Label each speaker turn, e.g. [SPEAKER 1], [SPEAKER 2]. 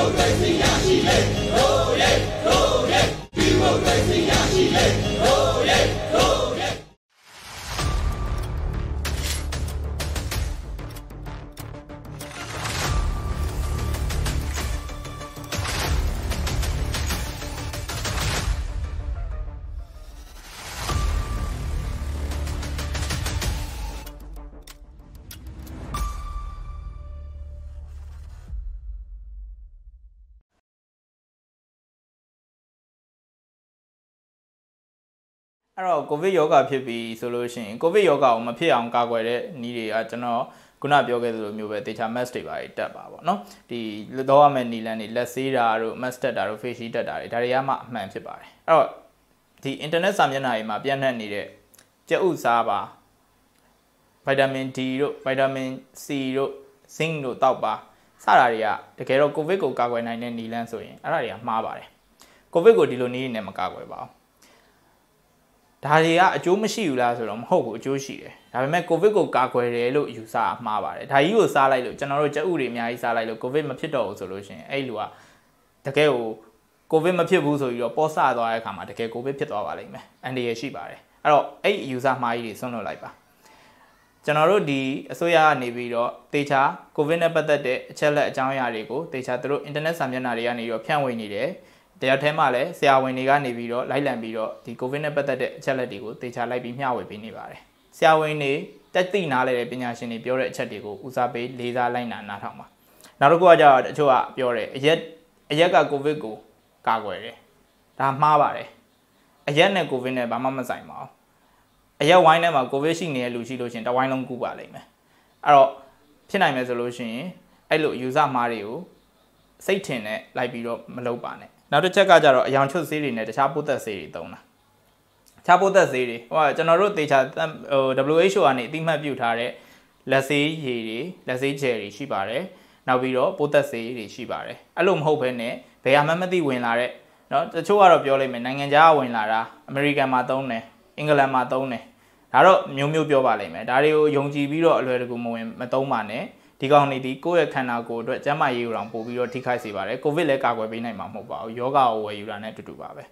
[SPEAKER 1] မိုကရေစီရရှိလေဟိုးရဲဟိုးရဲဒီမို
[SPEAKER 2] အဲ့တော့ကိုဗစ်ယောဂဖြစ်ပြီဆိုလို့ရှိရင်ကိုဗစ်ယောဂကိုမဖြစ်အောင်ကာကွယ်တဲ့နည်းတွေကကျွန်တော်ခုနပြောခဲ့သလိုမျိုးပဲတေချာ mask တွေပါတက်ပါပေါ့နော်ဒီတော့ရမယ့်နီလန်တွေလက်ဆေးတာတို့ mask တက်တာတို့ face shield တက်တာတွေဒါတွေကမှအမှန်ဖြစ်ပါတယ်အဲ့တော့ဒီ internet စာမျက်နှာတွေမှာပြန့်နှံ့နေတဲ့ကြက်ဥစားပါဗီတာမင် D တို့ဗီတာမင် C တို့ zinc တို့တောက်ပါစတာတွေကတကယ်တော့ကိုဗစ်ကိုကာကွယ်နိုင်တဲ့နီလန်ဆိုရင်အဲ့ဒါတွေကမှားပါတယ်ကိုဗစ်ကိုဒီလိုနည်းနဲ့မကာကွယ်ပါဘူး ဒါတွေကအကျိုးမရှိဘူးလားဆိုတော့မဟုတ်ဘူးအကျိုးရှိတယ်ဒါပေမဲ့ကိုဗစ်ကိုကာကွယ်တယ်လို့ယူဆမှားပါတယ်ဒါကြီးကိုစားလိုက်လို့ကျွန်တော်တို့ကြက်ဥတွေအများကြီးစားလိုက်လို့ကိုဗစ်မဖြစ်တော့ဘူးဆိုလို့ရှိရင်အဲ့လူကတကယ်ကိုကိုဗစ်မဖြစ်ဘူးဆိုပြီးတော့ပေါ်ဆသွားတဲ့အခါမှာတကယ်ကိုဗစ်ဖြစ်သွားပါလိမ့်မယ်အန်ဒီရရှိပါတယ်အဲ့တော့အဲ့ယူဆမှားကြီးတွေဆွန့်လွတ်လိုက်ပါကျွန်တော်တို့ဒီအစိုးရကနေပြီးတော့တေချာကိုဗစ်နဲ့ပတ်သက်တဲ့အချက်လက်အကြောင်းအရာတွေကိုတေချာတို့ internet စာမျက်နှာတွေကနေတော့ဖြန့်ဝေနေတယ် တရားထဲမှာလည်းဆရာဝန်တွေကနေပြီးတော့လိုက်လံပြီးတော့ဒီကိုဗစ်နဲ့ပတ်သက်တဲ့အချက်လက်တွေကိုတေချာလိုက်ပြီးမျှဝေပေးနေပါတယ်ဆရာဝန်တွေတက်သိနားလဲတဲ့ပညာရှင်တွေပြောတဲ့အချက်တွေကိုဦးစားပေးလေးစားလိုက်နာနားထောင်ပါနောက်တစ်ခုကကြတော့တချို့ကပြောတယ်အရက်အရက်ကကိုဗစ်ကိုကာကွယ်တယ်ဒါမှားပါတယ်အရက်နဲ့ကိုဗစ်နဲ့ဘာမှမဆိုင်ပါဘူးအရက်ဝိုင်းထဲမှာကိုဗစ်ရှိနေတဲ့လူရှိလို့ရှင်တဝိုင်းလုံးကူပါလိမ့်မယ်အဲ့တော့ဖြစ်နိုင်မယ်ဆိုလို့ရှိရင်အဲ့လိုယူဆမှားတွေကိုစိတ်ထင်နဲ့လိုက်ပြီးတော့မလုပ်ပါနဲ့ နောက်တစ်ချက်ကကြတော့အယောင်ချွတ်ဆေးတွေနဲ့တခြားပိုးသက်ဆေးတွေသုံးတာတခြားပိုးသက်ဆေးတွေဟိုကျွန်တော်တို့တေချာဟို WHO ကနေအတိမတ်ပြုထားတဲ့လက်ဆေးရည်တွေလက်ဆေးဂျယ်တွေရှိပါတယ်နောက်ပြီးတော့ပိုးသက်ဆေးတွေရှိပါတယ်အဲ့လိုမဟုတ်ဘဲနဲ့ဘယ်ဟာမှမသိဝင်လာတဲ့เนาะတချို့ကတော့ပြောလိုက်မယ်နိုင်ငံခြားကဝင်လာတာအမေရိကန်မှာသုံးတယ်အင်္ဂလန်မှာသုံးတယ်ဒါတော့မျိုးမျိုးပြောပါလိမ့်မယ်ဒါတွေကိုယုံကြည်ပြီးတော့အလွယ်တကူမဝင်မသုံးပါနဲ့ ဒီကောင်နေဒီကိုယ့်ရဲ့ခန္ဓာကိုယ်အတွက်ကျန်းမာရေးကိုတောင်ပို့ပြီးတော့ထိခိုက်စေပါတယ်ကိုဗစ်လည်းကာကွယ်ပေးနိုင်မှာမဟုတ်ပါဘူးယောဂကိုဝယ်ယူတာနဲ့အတူတူပါပဲ